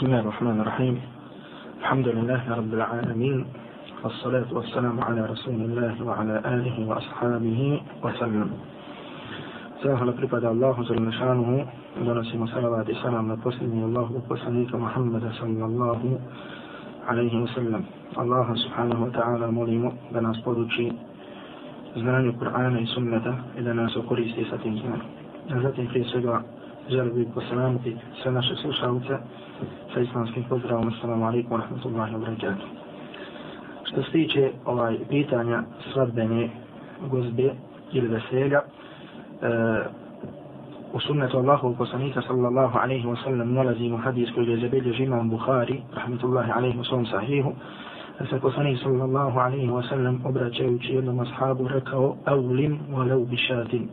بسم الله الرحمن الرحيم. الحمد لله رب العالمين والصلاة والسلام على رسول الله وعلى آله وأصحابه وسلم. سلام على قريبة الله جل نشانه ونسي مسلوات السلام لتوسلم الله وسلم محمد صلى الله عليه وسلم الله سبحانه وتعالى مليم بناس بودوشي زنان القرآن سنة إذا ناس قريسي ستنجان نزلت في سجوة جربي بسلامتي سنة شخص sa islamskim pozdravom. Assalamu alaikum wa rahmatullahi wa barakatuh. Što se tiče ovaj pitanja svadbene gozbe ili veselja, e, u sunnetu Allahu poslanika sallallahu alaihi wa sallam nalazimo hadis koji je zabilježi imam Bukhari, rahmetullahi alaihi wa sallam sahihu, da se poslanik sallallahu alaihi wa sallam obraćajući jednom ashabu rekao Aulim walau bišatin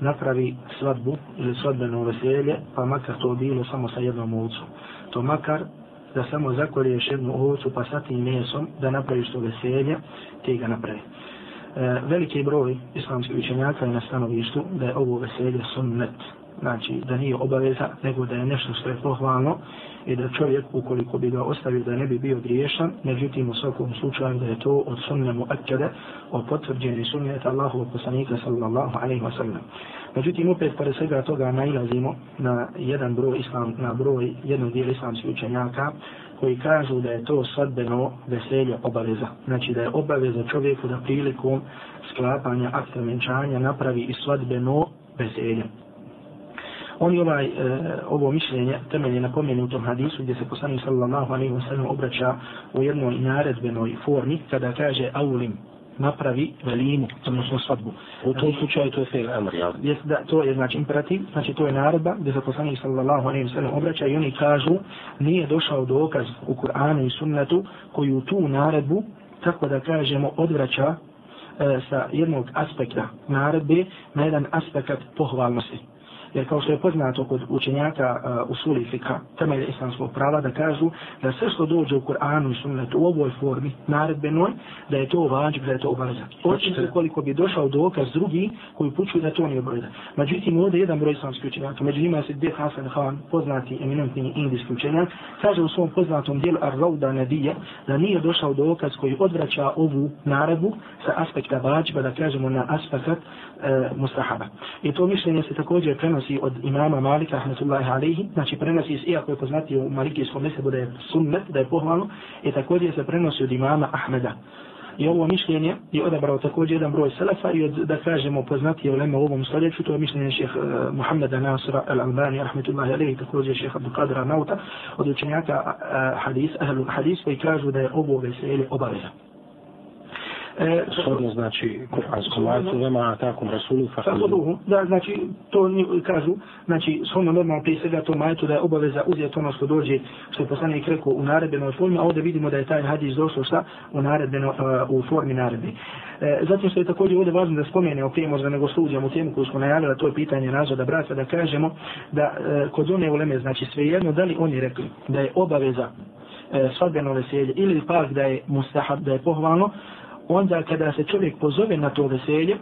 napravi svadbu ili svadbeno veselje, pa makar to bilo samo sa jednom ovcu. To makar da samo zakoriješ jednu ovcu pa sa tim mesom da napraviš to veselje, ti ga napravi. E, veliki broj islamskih učenjaka je na stanovištu da je ovo veselje sunnet. Znači da nije obaveza, nego da je nešto što je pohvalno i da čovjek ukoliko bi ga ostavio da ne bi bio griješan, međutim u svakom slučaju da je to od sunnemu akade, o potvrđeni sunnet Allahovog poslanika sallallahu alaihi wa sallam. Međutim, opet pored svega toga nailazimo na jedan broj islam, na broj jednog dijela islamskih učenjaka koji kažu da je to svadbeno veselje obaveza. Znači da je obaveza čovjeku da prilikom sklapanja akta venčanja napravi i svadbeno veselje. Oni ovaj, e, ovo mišljenje temelje na pomenutom hadisu gdje se poslani sallallahu alaihi wa sallam obraća u jednoj naredbenoj formi kada kaže aulim napravi velimu, odnosno svadbu. U tom slučaju to je fel amr, jel? Jest da, to je znači imperativ, znači to je naredba gdje se poslanik sallallahu alaihi wa sallam obraća i oni kažu nije došao dokaz u Kur'anu i sunnetu koji u tu naredbu, tako da kažemo, odvraća e, sa jednog aspekta naredbe na jedan aspekt pohvalnosti jer kao što je poznato kod učenjaka uh, usuli fika, temelje islamskog prava, da kažu da sve što dođe u Kur'anu i sunnetu u ovoj formi, naredbenoj, da je to vađib, da je to obaveza. Očin se koliko bi došao dokaz drugi koji pučuju da to nije obaveza. Međutim, ovdje jedan broj islamskih učenjaka, među njima se Deh Hasan Khan, poznati eminentni indijski učenjak, kaže u svom poznatom dijelu Ar-Rawda Nadija, da nije došao dokaz koji odvraća ovu naredbu sa aspekta vađiba, da kažemo na aspekt uh, mustahaba. I to mišljenje se također prenosi prenosi od imama Malika, rahmetullahi alaihi, znači prenosi iako je poznati u Malikijskom mesebu da je sunnet, da je pohvalno, i također se prenosi od imama Ahmeda. I ovo mišljenje je odabrao također jedan broj selefa i od, da kažemo, poznati je u ovom stoljeću, to je mišljenje šeha uh, eh, Muhammeda Nasra al-Albani, rahmetullahi alaihi, također šeh Abdu Qadra Nauta, od učenjaka uh, hadis, ahlu hadis, koji kažu da je ovo veselje obaveza. E, Shodno znači kuranskom ajtu, vema takom rasulu, fakuduhu. Da, znači, to kažu, znači, shodno normalno prije svega to majtu da je obaveza uzeti ono što dođe, što je poslanik rekao u naredbenoj formi, a ovdje vidimo da je taj hadis došao šta u naredbeno, uh, u formi naredbe. E, zatim što je također ovdje važno da spomenemo prije možda nego sluđamo temu koju smo najavili, to je pitanje razvoda brata, da kažemo da e, kod one uleme, znači svejedno, da li oni rekli da je obaveza e, svadbeno veselje ili pak da je mustahab, da je pohvalno, onda kada se čovjek pozove na to veselje,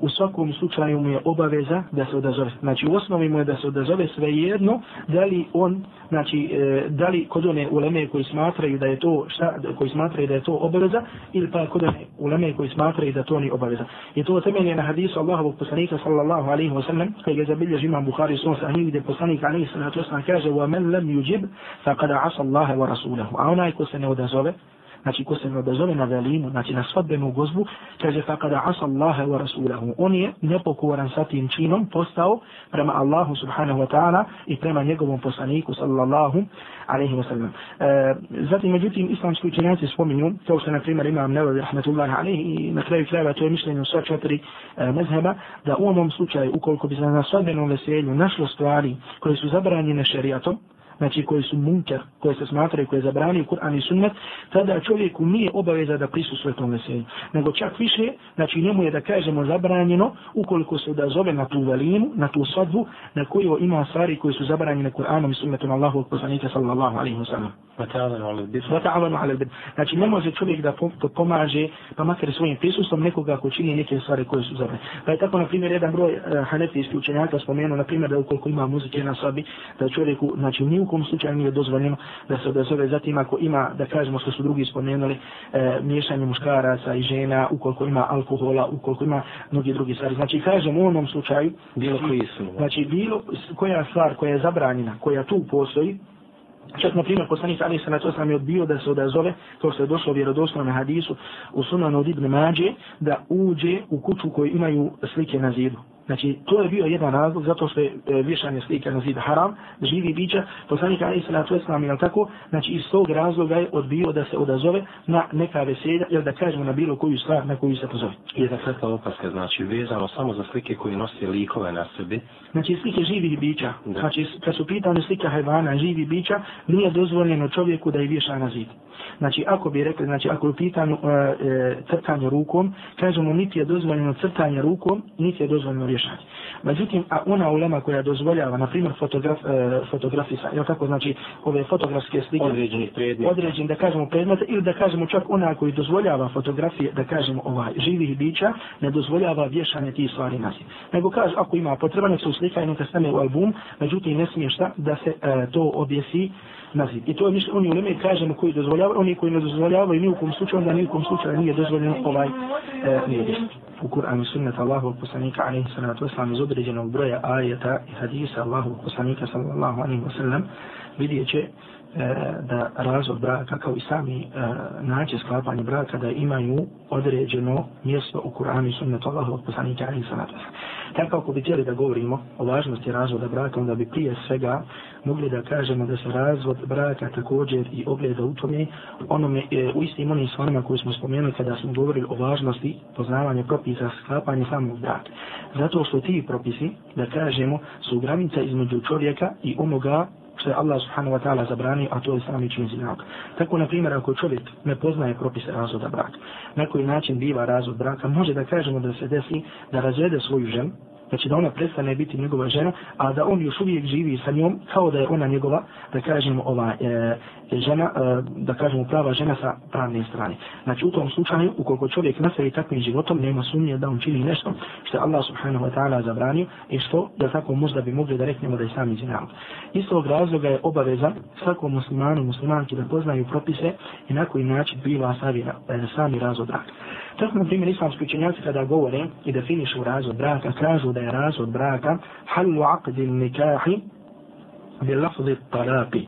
u svakom slučaju mu je obaveza da se odazove. Znači u osnovi mu je da se odazove sve jedno, da li on, znači e, da li kod one uleme koji smatraju da je to šta, koji smatraju da je to obaveza ili pa kod one uleme koji smatraju da to ni obaveza. I to temelje na hadisu Allahovog poslanika sallallahu alaihi wa sallam koji je zabilježi imam Bukhari svom sahih gdje poslanik alaihi sallatu wasallam kaže وَمَنْ لَمْ lam yujib faqad اللَّهَ وَرَسُولَهُ wa. A onaj ko se ne odazove, znači ko se ne odazove na velimu, znači na svadbenu gozbu, kaže fa kada asa Allahe wa rasulahu. On je nepokoran sa tim činom postao prema Allahu subhanahu wa ta'ala i prema njegovom poslaniku sallallahu alaihi wa sallam. E, zatim, međutim, islamski učenjaci spominju, kao što na primjer imam Nevavi rahmetullahi alaihi i na kraju krajeva to je mišljenje u sva četiri e, mezheba, da u ovom slučaju, ukoliko bi se na svadbenom veselju našlo stvari koje su zabranjene šerijatom, znači koji su munker, koje se smatraju, koje zabrani Kur'an i sunnet, tada čovjeku nije obaveza da prisustvuje tom veselju. Nego čak više, znači njemu je da kažemo zabranjeno, ukoliko se da zove na tu velinu, na tu svadbu, na koju ima stvari koji su zabranjene Kur'anom i sunnetom Allahu od poslanika sallallahu alaihi wa sallam. Vata'avanu ala bid. Znači ne može čovjek da pomaže, pa makar svojim prisustvom nekoga ko čini neke stvari koje su zabranjene. Pa je tako, na primjer, jedan broj uh, hanefijskih učenjaka spomenuo, na primjer, da ukoliko ima muzike na sabi, da čovjeku, znači, nije u kom slučaju nije dozvoljeno da se odazove. Zatim ako ima, da kažemo što su drugi spomenuli, e, miješanje muškaraca i žena, ukoliko ima alkohola, ukoliko ima mnogi drugi stvari. Znači kažemo u onom slučaju, bilo koji su. Znači bilo koja stvar koja je zabranjena, koja tu postoji, Čak, na primjer, poslanik Ali se na to sam je odbio da se odazove, to što je došlo vjerodostojno na hadisu u sunanu od Ibn Mađe, da uđe u kuću koju imaju slike na zidu. Znači, to je bio jedan razlog, zato što je e, vješanje slika na zid haram, živi bića, poslanik Ali na to je tako, znači iz tog razloga je odbio da se odazove na neka veselja, jer da kažemo na bilo koju stvar na koju se pozove. Je da sve to opaska, znači, vezano samo za slike koji nose likove na sebi? Znači, slike živih bića, da. znači, kad su pitane slika hajvana živi bića, nije dozvoljeno čovjeku da je vješa na zid. Znači, ako bi rekli, znači, ako je uh, e, crtanje rukom, kažemo, niti je dozvoljeno crtanje rukom, niti je dozvoljeno rješanje. Međutim, a ona ulema koja dozvoljava, na primjer, fotograf, e, fotografisa, je tako, znači, ove fotografske slike, određeni predmet, određeni, da kažemo, predmete, ili da kažemo čak ona koji dozvoljava fotografije, da kažemo, ovaj, živih bića, ne dozvoljava vješanje tih stvari na Nego kaže, ako ima potreba, nek se uslika i neka stane u album, međutim, ne smije šta da se e, to objesi na zid. I to je mišlj, oni u Leme kažemo koji dozvoljavaju, oni koji ne dozvoljavaju ni u kom slučaju, onda ni u kom slučaju nije dozvoljeno ovaj e, nije U i sunnata Allahu poslanika alaihi sallatu wasallam iz određenog broja ajeta i hadisa Allahu poslanika sallallahu alaihi wasallam vidjet će E, da razvod braka kao i sami e, način sklapanja braka da imaju određeno mjesto u Kur'anu i sunnetu Allahu od poslanika i sanata. Tako ako bi htjeli da govorimo o važnosti razvoda braka, onda bi prije svega mogli da kažemo da se razvod braka također i ogleda u tome onome, e, u istim onim stvarima koje smo spomenuli kada smo govorili o važnosti poznavanja propisa sklapanja samog braka. Zato što ti propisi, da kažemo, su granica između čovjeka i onoga što je Allah subhanahu wa ta'ala zabranio, a to je sami čin zinak. Tako, na primjer, ako čovjek ne poznaje propise razvoda braka, na koji način biva razvod braka, može da kažemo da se desi da razvede svoju ženu, znači da ona prestane biti njegova žena, a da on još uvijek živi sa njom kao da je ona njegova, da kažemo, ova e, e, žena, e, da kažemo prava žena sa pravne strane. Znači u tom slučaju, ukoliko čovjek nastavi takvim životom, nema sumnje da on čini nešto što Allah subhanahu wa ta'ala zabranio i što, da tako možda bi mogli da reknemo da je sami zinal. Iz tog razloga je obaveza svakom muslimanu, muslimanki da poznaju propise i na koji način biva sami, e, sami razvod braka. Tako, na primjer, islamski učenjaci kada govore i definišu razvod braka, kažu da je razvod braka halu aqdi nikahi bi lafzi talaqi.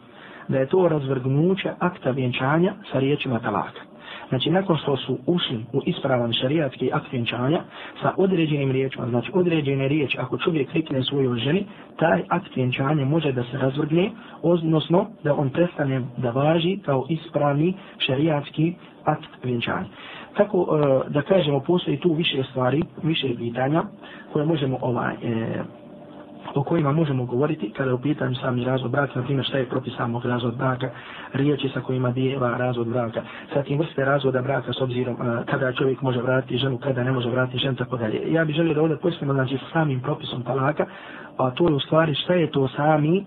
Da je to razvrgnuće akta vjenčanja sa riječima talaka. Znači, nakon što su ušli u ispravan šarijatski akt vjenčanja sa određenim riječima, znači određene riječi, ako čovjek rikne svojoj ženi, taj akt vjenčanja može da se razvrgne, odnosno da on prestane da važi kao ispravni šarijatski akt vjenčanja. Tako uh, da kažemo, postoji tu više stvari, više pitanja koje možemo ovaj, e, o kojima možemo govoriti kada je u pitanju sami razvod braka, na primjer šta je propis samog razvod braka, riječi sa kojima bijeva razvod braka, sa tim vrste razvoda braka s obzirom uh, kada čovjek može vratiti ženu, kada ne može vratiti ženu, tako dalje. Ja bih želio da ovdje pojasnimo znači samim propisom talaka, a to je u stvari šta je to sami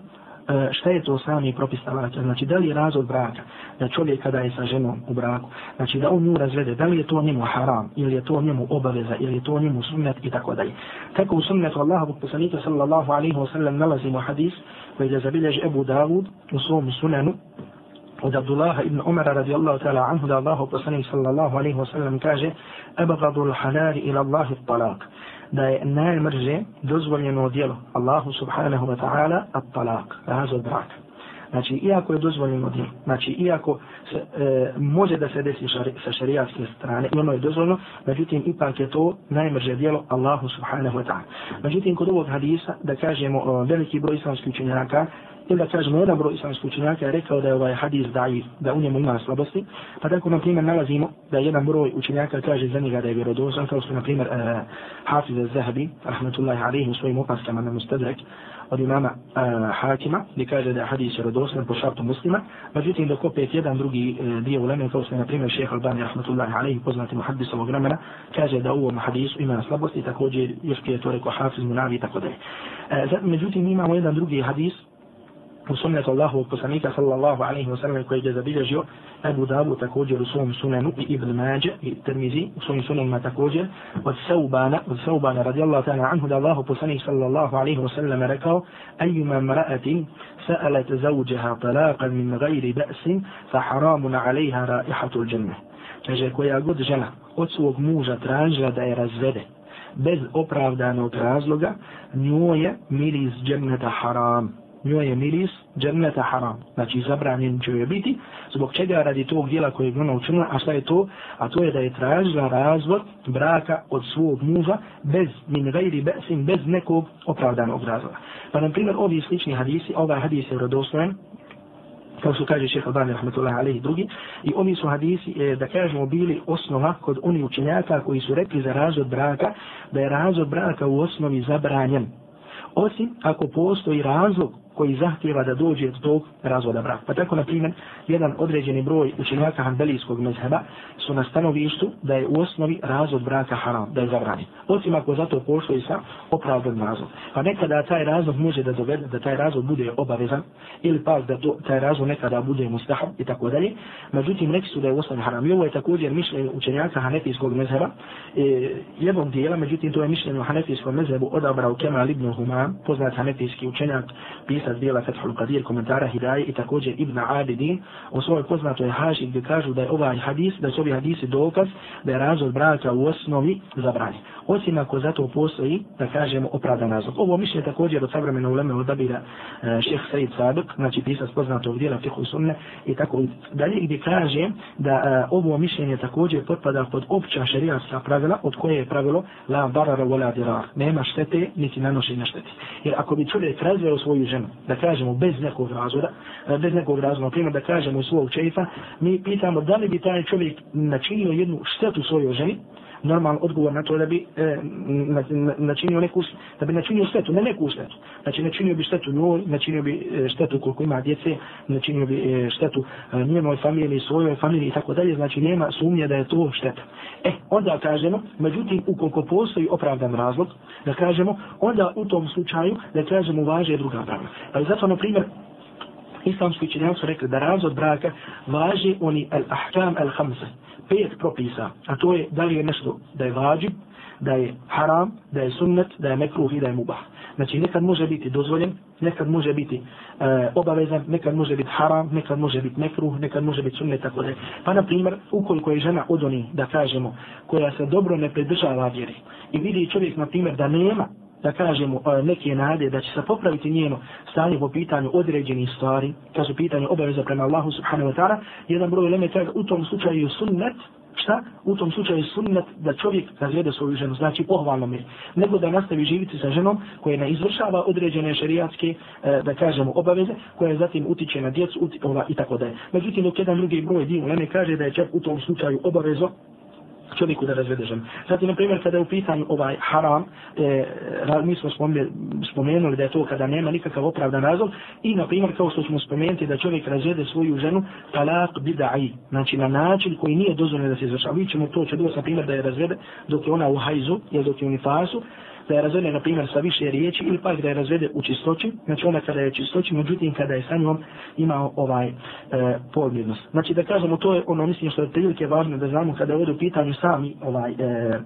E, šta je to sami propis talaka? Znači, da li je razvod braka, da čovjek kada je sa ženom u braku, znači da on nju razvede, da li je to njemu haram, ili je to njemu obaveza, ili je to njemu sunnet i tako dalje. Tako u sunnetu Allahovog poslanika sallallahu alaihi wa sallam nalazimo hadis koji je zabilježi Ebu Davud u svom sunanu od Abdullaha ibn Umara radijallahu ta'ala anhu da Allahu poslanik sallallahu alaihi wa sallam kaže Ebagadu l-halari ila Allahi talak da je najmrže dozvoljeno djelo Allahu subhanahu wa ta'ala at talak, razod braka. Znači, iako je dozvoljeno djelo, znači, iako se, e, može da se desi šari, sa šarijatske strane, i ono je dozvoljeno, međutim, ipak je to najmrže djelo Allahu subhanahu wa ta'ala. Međutim, kod ovog hadisa, da kažemo, o, veliki broj islamskih učenjaka ili da kažemo jedan broj islamskih učenjaka je rekao da je ovaj hadis daif, da u njemu ima slabosti, pa tako na primjer nalazimo da jedan broj učenjaka kaže za njega da je vjerodosan, kao što na primjer uh, Hafiz al-Zahabi, rahmatullahi alaihi, u svojim opaskama na Mustadrak, od imama uh, Hakima, gdje kaže da je hadis vjerodosan po šartu muslima, međutim dok opet jedan drugi uh, dio uleme, kao što je na primjer šeha Albani, rahmatullahi alaihi, poznati muhaddis ovog vremena, kaže da u ovom hadisu ima slabosti, također još prije to rekao Hafiz Munavi i tako dalje. Uh, međutim imamo jedan drugi hadis, u sunnetu Allahovog poslanika sallallahu alaihi wa sallam koji je zabilježio Abu Dabu također u svom sunanu i Ibn Mađe i Tirmizi u svojim sunanima također od Saubana, od Saubana radijallahu ta'ala anhu da Allahu poslanik sallallahu alaihi wa sallam rekao أيما امرأة سألت زوجها طلاقا من غير بأس فحرام عليها رائحة الجنة kaže koja god žena od svog muža tražila da je razvede bez opravdanog razloga njoj je miris dženneta haram njoj je miris dženneta haram. Znači zabranjen će joj biti. Zbog čega radi tog dijela koje je ona učinila, a šta je to? A to je da je tražila razvod braka od svog muža bez min gajri besin, bez nekog opravdanog razloga. Pa na primjer ovi slični hadisi, ovaj hadis je rodostojen, kao su kaže šeha Bani rahmatullahi alaihi i drugi, i oni su hadisi, e, da kažemo, bili osnova kod oni učenjaka koji su rekli za razvod braka, da je razvod braka u osnovi zabranjen. Osim ako postoji razlog koji zahtjeva da dođe do tog razvoda braka. Pa tako, na primjer, jedan određeni broj učenjaka hanbelijskog mezheba su na stanovištu da je u osnovi razvod braka haram, da je zabranjen. Osim ako zato postoji sa opravdan razvod. Pa nekada taj razvod može da dovede, da taj razvod bude obavezan, ili pa da to, taj razvod nekada bude mustahab i tako dalje. Međutim, neki su da je u osnovi haram. I ovo je također mišljenje učenjaka hanefijskog mezheba, e, jednom dijela, međutim, to je mišljenje u hanefijskom mezhebu odabrao Kemal ibn Humam, poznat hanefijski učenjak, pisac dijela Fethul Qadir, komentara Hidaje i također Ibn Abidin u svojoj poznatoj haži gdje kažu da je ovaj hadis, da su ovi hadisi dokaz da je razvod braka u osnovi zabranjen. Osim ako zato postoji, da kažemo, opravdan razlog. Ovo mišljenje također od savremena uleme odabira e, šeh Said Sadok, znači pisac poznatog dijela Fihu Sunne i tako dalje, gdje kaže da e, ovo mišljenje također potpada pod opća šerijatska pravila, od koje je pravilo la barara wala dirar. Nema štete, niti nanošenja štete. Jer ako bi čovjek razveo svoju ženu, da kažemo bez nekog razloga, e, bez nekog razloga, na primjer da kažemo svog čeifa, mi pitamo da li bi taj čovjek načinio jednu štetu svojoj ženi, normalan odgovor na to da bi e, načinio neku da bi načinio štetu, ne neku štetu. Znači načinio bi štetu njoj, načinio bi e, štetu koliko ima djece, načinio bi e, štetu e, njenoj familiji, svojoj familiji i tako dalje, znači nema sumnje da je to šteta. E, onda kažemo, međutim, ukoliko postoji opravdan razlog, da kažemo, onda u tom slučaju, da kažemo, važe druga pravila. Ali zato, na primjer, islamski učenjaci su rekli da razvod braka važi oni al-ahkam al khamsa pet propisa, a to je da li je nešto da je vađib, da je haram, da je sunnet, da je mekruh i da je mubah. Znači nekad može biti dozvoljen, nekad može biti e, obavezan, nekad može biti haram, nekad može biti mekruh, nekad može biti sunnet, tako da Pa na primjer, ukoliko je žena od da kažemo, koja se dobro ne pridržava vjeri i vidi čovjek na primjer da nema da kažemo e, neke nade da će se popraviti njeno stanje po pitanju određenih stvari, kad su pitanje obaveza prema Allahu subhanahu wa ta'ala, jedan broj leme kaže u tom slučaju sunnet, šta? U tom slučaju sunnet da čovjek razvede svoju ženu, znači pohvalno mi, nego da nastavi živiti sa ženom koja ne izvršava određene šerijatske, e, da kažemo, obaveze, koja zatim utiče na djecu uti, ova, i tako da je. Međutim, dok jedan drugi broj dio leme kaže da je čak u tom slučaju obavezo čovjeku da razvede ženu. Zatim, na primjer, kada je u pitanju ovaj haram, e, mi smo spomenuli da je to kada nema nikakav opravdan razlog i, na primjer, kao što smo spomenuti da čovjek razvede svoju ženu talak bida'i, znači na način koji nije dozvoljeno da se izvršava. Vi ćemo to, će bilo na primjer, da je razvede dok je ona u hajzu, jer dok je u nifasu, da je razvede, na primjer, sa više riječi ili pak da je razvede u čistoći, znači ona kada je u čistoći, međutim kada je sa njom imao ovaj e, podmjednost. Znači da kažemo, to je ono, mislim što je prilike važno da znamo kada je u pitanju sami ovaj e, e,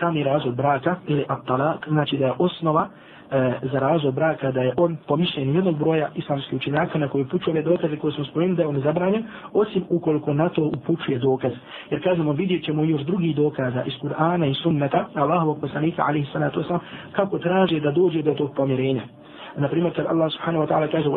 sami razvod braka ili aptalak, znači da je osnova e, za razvod braka da je on pomišljen jednog broja islamskih učenjaka na koji upućuje ove dokaze koje smo spomenuli da je on zabranjen, osim ukoliko na to upućuje dokaz. Jer kažemo, vidjet ćemo još drugi dokaza iz Kur'ana i sunneta, Allahovog poslanika, ali i sanatu kako traže da dođe do tog pomirenja. Na primjer, kad Allah subhanahu wa ta'ala kaže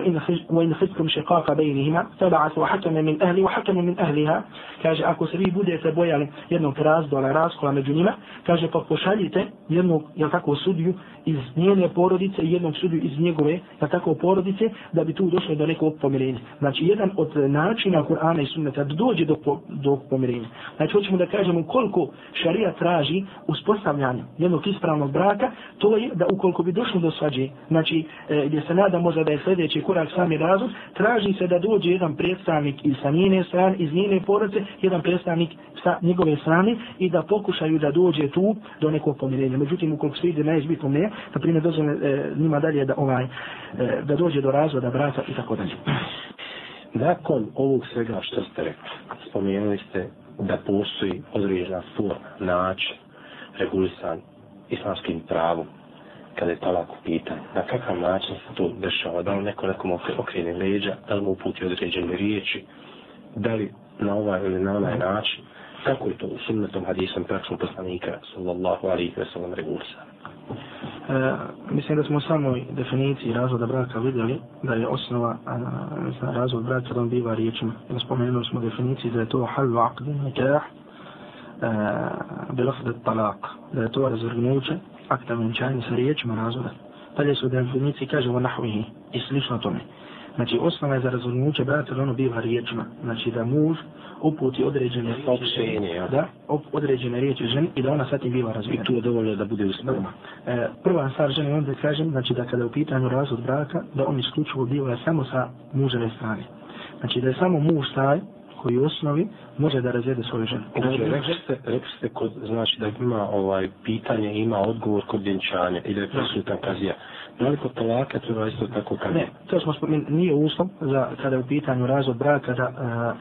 وَإِنْ خِذْكُمْ شِقَاقَ بَيْنِهِمَا تَبَعَثُوا حَكَمًا مِنْ أَهْلِ وَحَكَمًا مِنْ أَهْلِهَا kaže, ako se vi budete bojali jednog razdola, raskola među njima, kaže, pa pošaljite jednog, jel tako, sudiju iz njene porodice i jednog sudiju iz njegove, jel tako, porodice, da bi tu došlo do nekog pomirenja. Znači, jedan od načina Kur'ana i sunneta da dođe do, do pomirenja. Znači, hoćemo da kažemo koliko šarija traži uspostavljanje jednog ispravnog braka, to je da ukoliko bi došlo do svađe, znači, e, E, gdje se nada možda da je sljedeći korak sami razvod, traži se da dođe jedan predstavnik iz sa njene strane, iz njene porodice, jedan predstavnik sa njegove strane i da pokušaju da dođe tu do nekog pomirenja. Međutim, ukoliko se ide najizbitno ne, na primjer, dozvore e, njima dalje da, ovaj, e, da dođe do razvoda brata i tako dalje. Nakon ovog svega što ste rekli, spomenuli ste da postoji određena forma, način, regulisan islamskim pravom, kada je talak u pitanju. Na kakav način se to dešava? Da li neko nekom okrene leđa, da li mu uputi određene riječi, da li na ovaj ili na onaj način, kako je to u sunnetom hadisom praksom poslanika, sallallahu alaihi wa sallam, regulisan? E, mislim da smo u samoj definiciji razvoda braka vidjeli da je osnova a, za razvod braka da on biva riječima. Ja spomenuli smo definiciji da je to halva aqdi nikah e, bilafde talak. Da je to razvrgnuće akta venčanja sa riječima razvoda. Dalje su u definiciji kaže o nahvihi i slično tome. Znači osnova je za razvrgnuće braka da ono biva riječima. Znači da muž uputi određene riječi, da, određene riječi ženi i da ona sad im bila razvijena. I tu je dovoljno da bude usmrma. E, prva stvar ženi, onda kažem, znači da kada je u pitanju razvod braka, da on isključivo biva samo sa muževe strane. Znači da je samo muž taj koji u osnovi može da razvede svoju ženu. Znači, rekli ste, rekli ste kod, znači da ima ovaj pitanje, ima odgovor kod vjenčanja ili je prisutan kazija. Da li kod talaka je isto tako kazija? Ne, to smo spomenuli, nije uslov za kada je u pitanju razvod braka da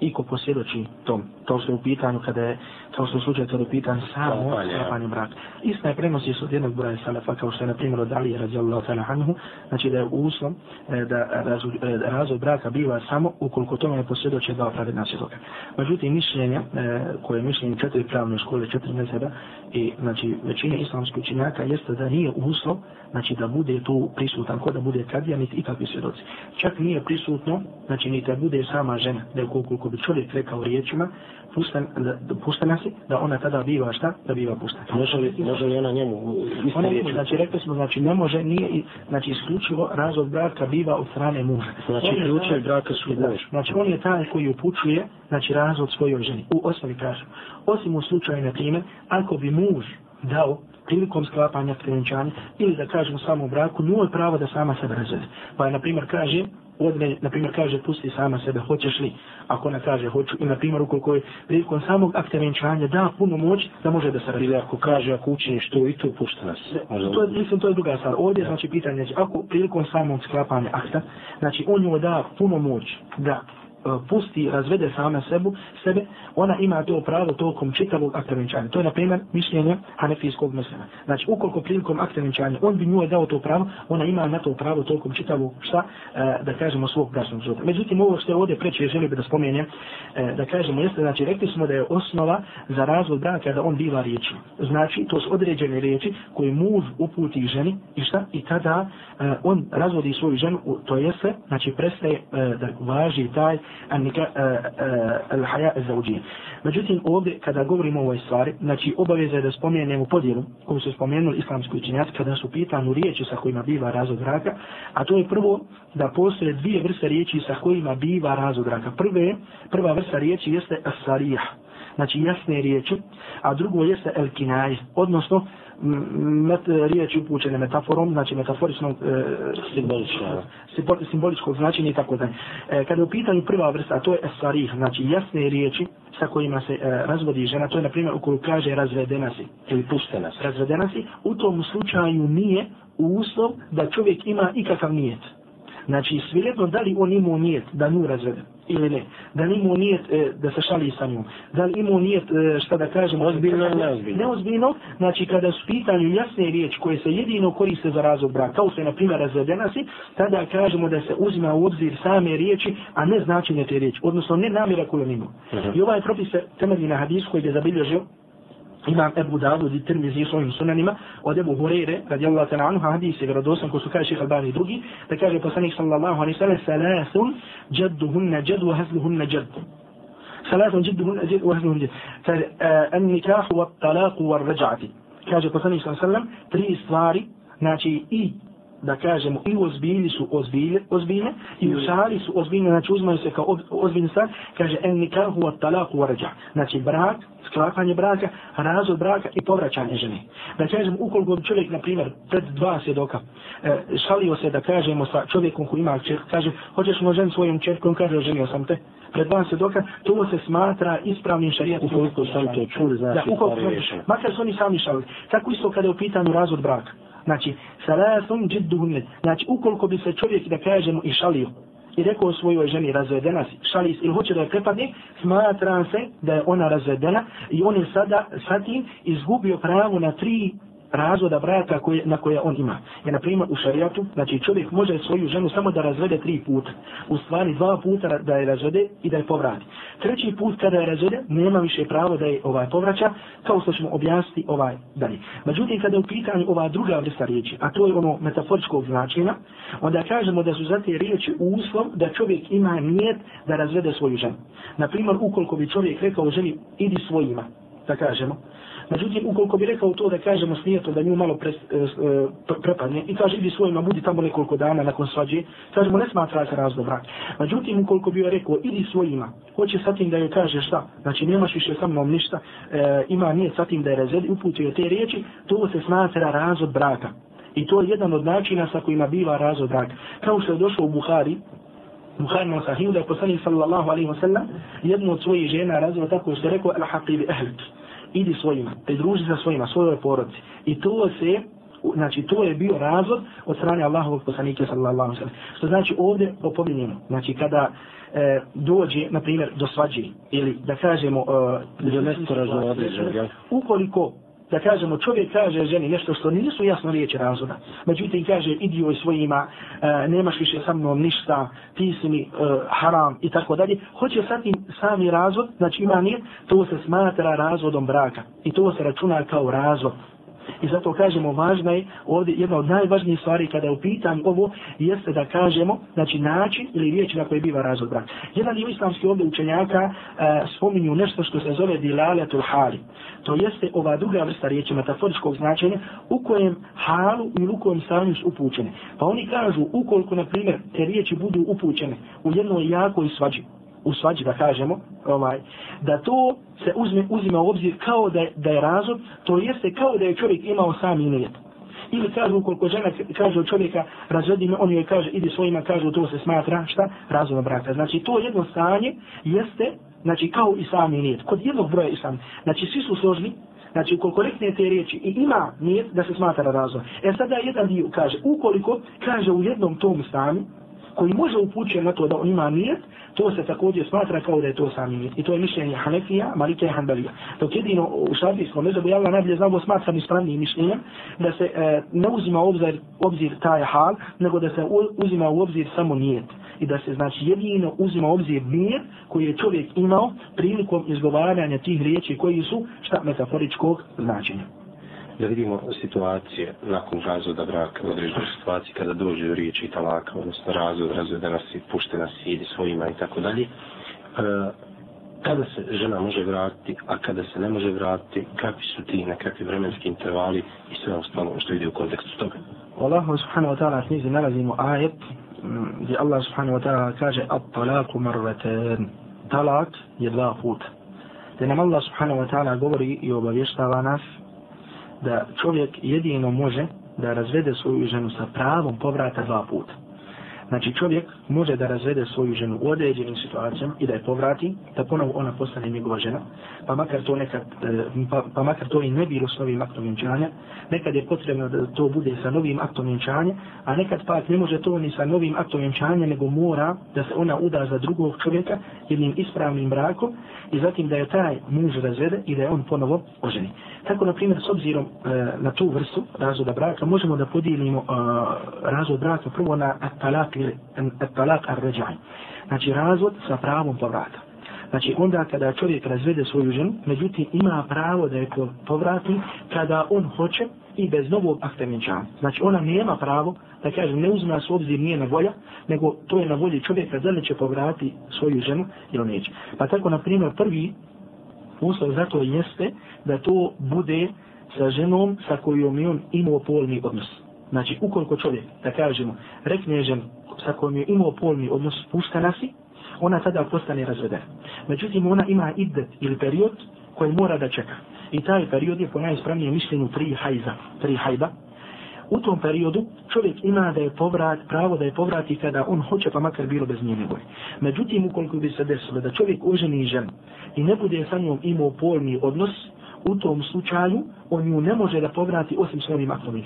i ko posvjedoči tom, to je u pitanju kada je, što je slučaj kada je u pitanju samo sklapanje braka. Istina je prenosi se od jednog broja salafa, kao što je na primjer od Alije radijallahu ta'ala anhu, znači da je uslov e, da e, razvoj braka biva samo ukoliko tome je posvjedoče dva pravedna svjedoka. Međutim, mišljenja, e, koje je mišljenje četiri pravne škole, četiri mezeba, i znači većina islamskih učinjaka jeste da nije uslov znači da bude tu prisutan ko da bude kadija niti ikakvi svjedoci čak nije prisutno znači ni da bude sama žena da je koliko bi čovjek rekao riječima pustan, da, pustana si da ona tada biva šta? Da biva pustana može li, može li ona njemu ona njemu znači rekli smo znači ne može nije znači isključivo razvod braka biva od strane muža. Znači ključevi braka su muž. znači on je taj koji upućuje znači razvod svojoj ženi. U osnovi kažem osim u slučaju na primjer ako bi muž dao prilikom sklapanja trenčanja ili da kažemo samo braku, njoj pravo da sama sebe razvede. Pa je, na primjer, kaže, odne, na primjer, kaže, pusti sama sebe, hoćeš li? Ako ona kaže, hoću. I, na primjer, ukoliko je prilikom samog akta venčanja da puno moć, da može da se razvede. Ili ako kaže, ako učiniš to i to, pušta nas. To je, mislim, to je druga stvar. Ovdje, znači, pitanje, znači, ako prilikom samog sklapanja akta, znači, on joj da puno moć da E, pusti i razvede sama sebu, sebe, ona ima to pravo tokom čitavog akta venčanja. To je, na primjer, mišljenje hanefijskog mesela. Znači, ukoliko prilikom akta venčanja on bi njoj dao to pravo, ona ima na to pravo tokom čitavog, šta, e, da kažemo, svog bračnog života. Međutim, ovo što je ovdje preče, želio bi da spomenem, e, da kažemo, jeste, znači, rekli smo da je osnova za razvod braka da on biva riječi. Znači, to su određene riječi koje muž uputi ženi i šta, i tada e, on razvodi svoju ženu, to jeste, znači, prestaje e, da važi taj al-haja al-zawđije. Međutim, ovdje, kada govorimo o ovoj stvari, znači, obaveza je da spomenemo podijelu, koju su spomenuli islamski učenjaci, kada su pitanu riječi sa kojima biva razvod braka, a to je prvo da postoje dvije vrste riječi sa kojima biva razvod braka. Prve, prva vrsta riječi jeste as-sarih, znači jasne riječi, a drugo jeste el-kinaj, odnosno met, riječi upućene metaforom, znači metaforično e, simbolično, simboličko značenje i tako dalje. E, kada je u pitanju prva vrsta, to je esarih, znači jasne riječi sa kojima se e, razvodi žena, to je na primjer ukoliko kaže razvedena si ili puštena si, razvedena si, u tom slučaju nije uslov da čovjek ima ikakav nijet. Znači, svijetno da li on imao nijet da nju razvede ili ne. Da li imao nijet e, da se šali sa njom. Da li imao nijet, e, šta da kažem, ozbiljno ili neozbiljno. Neozbiljno, znači kada su pitanju jasne riječi koje se jedino koriste za razvod braka, kao je na primjer razvedena si, tada kažemo da se uzima u obzir same riječi, a ne značenje te riječi. Odnosno ne namjera koju on imao. Uh mhm. -huh. I ovaj propis se temelji na hadis koji je zabilježio imam Ebu Dawud i Tirmizi u svojim sunanima od Ebu Hureyre radijallahu ta'ala anhu hadis vjerodosan ko su kaže šeha Albani i drugi da kaže poslanik sallallahu alaihi sallam salasun jadduhunna jad wa hazluhunna jad salasun jadduhunna jad wa hazluhunna jad kaže e, an nikahu wa talaku wa raja'ati kaže poslanik sallallahu alaihi sallam tri stvari znači i da kažemo, i ozbilji su ozbilje, ozbiljne, i u šali su ozbiljne, znači uzmaju se kao ozbiljne stvar, kaže, en nikahu wa talaku wa rađa. Znači, brak, sklapanje braka, razvod braka i povraćanje žene. Da kažemo, ukoliko bi čovjek, na primjer, pred dva svjedoka, e, šalio se da kažemo sa čovjekom koji ima čer, kaže, hoćeš mu žen svojom čerkom, kaže, ženio sam te, pred dva svjedoka, to se smatra ispravnim šarijatom. Ukoliko sam to čuli, znači, da, ukoliko, makar su oni sami šalili. Tako isto kada je u pitanju razvod braka. Znači, salasun džidduhunne. Znači, ukoliko bi se čovjek, da kažemo, i šalio, i rekao svojoj ženi razvedena si, šali ili hoće da je prepadne, smatra se da je ona razvedena i on je sada sa tim izgubio pravo na tri razvoda braka koje, na koje on ima. Je na primjer u šarijatu, znači čovjek može svoju ženu samo da razvede tri puta. U stvari dva puta da je razvede i da je povrati. Treći put kada je razvede, nema više pravo da je ovaj povraća, kao što ćemo objasniti ovaj dalje. Međutim, kada je u pitanju ova druga vrsta riječi, a to je ono metaforičkog značenja, onda kažemo da su za te riječi uslov da čovjek ima nijet da razvede svoju ženu. Na primjer, ukoliko bi čovjek rekao ženi, idi svojima, da kažemo, Međutim, ukoliko bi rekao to da kažemo snijetom da nju malo pre, e, e prepadne i kaže idi svojima, budi tamo nekoliko dana nakon svađe, kažemo ne smatra se razlog brak. Međutim, ukoliko bi joj rekao idi svojima, hoće sa tim da joj kaže šta, znači nemaš više sa mnom ništa, e, ima nije sa tim da je rezedi, uputio te riječi, to se smatra razvod braka. I to je jedan od načina sa kojima biva razvod braka. Kao što je došlo u Buhari, Buhari na sahiju da je poslanik sallallahu alaihi wa sallam jednu od svojih žena razvod tako što je rekao al-haqi bi idi svojima, pridruži sa svojima, svojoj porodici. I to se, znači to je bio razvod od strane Allahovog poslanika sallallahu alejhi ve sellem. Što znači ovdje opominjeno, znači kada e, dođe na primjer do svađe ili da kažemo e, do nešto razvode, ukoliko da kažemo čovjek kaže ženi nešto što nisu jasno riječi razvoda. Međutim kaže idi joj svojima, e, nemaš više sa mnom ništa, ti si mi e, haram i tako dalje. Hoće sad sami razvod, znači ima nije, to se smatra razvodom braka. I to se računa kao razvod. I zato kažemo važna je ovdje jedna od najvažnijih stvari kada je u pitanju ovo jeste da kažemo znači način ili riječ na koje biva razvod brak. Jedan dio islamski ovdje učenjaka e, spominju nešto što se zove dilaletul hali. To jeste ova druga vrsta riječi metaforičkog značenja u kojem halu i u kojem stanju su upućene. Pa oni kažu ukoliko na primjer te riječi budu upućene u jednoj jakoj svađi u svađi da kažemo, ovaj, da to se uzme, uzima u obzir kao da da je razvod, to jeste kao da je čovjek imao sami nijet. Ili kažu ukoliko žena kaže od čovjeka razvedi me, on joj kaže idi svojima, kažu to se smatra šta? Razvodno braka. Znači to jedno stanje jeste znači kao i sami nijet. Kod jednog broja i sami. Znači svi su složni, Znači, ukoliko rekne te riječi i ima nijet da se smatra razvod. E sada jedan dio kaže, ukoliko kaže u jednom tom stanju, koji može upućuje na to da on ima nijet, to se također smatra kao da je to sami nijet. I to je mišljenje Hanefija, Malike i Hanbalija. Dok jedino u šafijskom mezobu, ja vam najbolje znam, smatram ispravnijim mišljenjem, da se e, ne uzima u obzir, obzir taj hal, nego da se uzima u obzir samo nijet. I da se znači jedino uzima u obzir nijet koji je čovjek imao prilikom izgovaranja tih riječi koji su šta metaforičkog značenja da vidimo situacije nakon razvoda braka, određene situacije kada dođe do riječi talaka, odnosno razvod, razvodena si, puštena si, idi svojima i tako dalje. E, kada se žena može vratiti, a kada se ne može vratiti, kakvi su ti nekakvi vremenski intervali i sve ostalo što ide u kontekstu toga. Allah subhanahu wa ta'ala knjizi nalazimo ajet mm, gdje Allah subhanahu wa ta'ala kaže at talaku marveten talak je dva puta. Gdje nam Allah subhanahu wa ta'ala govori i obavještava nas da čovjek jedino može da razvede svoju ženu sa pravom povrata dva puta. Znači čovjek može da razvede svoju ženu u određenim situacijama i da je povrati, da ponovo ona postane njegova žena, pa makar to nekad, e, pa, pa makar to i ne bilo s novim aktom vjenčanja, nekad je potrebno da to bude sa novim aktom vjenčanja, a nekad pak ne može to ni sa novim aktom vjenčanja, nego mora da se ona uda za drugog čovjeka jednim ispravnim brakom i zatim da je taj muž razvede i da je on ponovo oženi. Tako, na primjer, s obzirom e, na tu vrstu razvoda braka, možemo da podijelimo e, razvod braka prvo na talak ili talak ar-ređaj. Znači, razvod sa pravom povrata. Znači, onda kada čovjek razvede svoju ženu, međutim, ima pravo da je povrati kada on hoće i bez novog akta vjenčanja. Znači, ona nema pravo da kaže, ne uzme nas u obzir nije na volja, nego to je na volji čovjeka da li će povrati svoju ženu ili neće. Pa tako, na primjer, prvi uslov zato jeste da to bude sa ženom sa kojom je on imao polni odnos. Znači, ukoliko čovjek, da kažemo, rekne žen sa kojom je imao polni odnos, pušta nasi, ona tada postane razvedena. Međutim, ona ima idet ili period koji mora da čeka. I taj period je po najispravnijem mišljenju tri hajza, tri hajba. U tom periodu čovjek ima da je povrat, pravo da je povrati kada on hoće pa makar bilo bez njene volje. Međutim, ukoliko bi se desilo da čovjek oženi ženu i ne bude sa njom imao polni odnos, u tom slučaju on ju ne može da povrati osim svojim aktom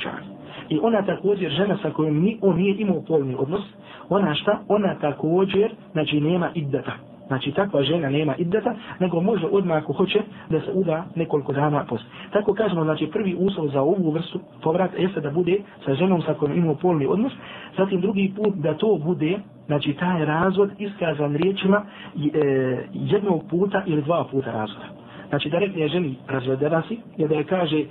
I ona također, žena sa kojom ni, on nije imao polni odnos, ona šta? Ona također, znači nema iddata. Znači takva žena nema iddata, nego može odmah ako hoće da se uda nekoliko dana poslije. Tako kažemo, znači prvi uslov za ovu vrstu povrata jeste da bude sa ženom sa kojom imao polni odnos, zatim drugi put da to bude, znači taj razvod iskazan riječima e, jednog puta ili dva puta razvoda. Znači da rekne ženi razvedena si, ili da je kaže e,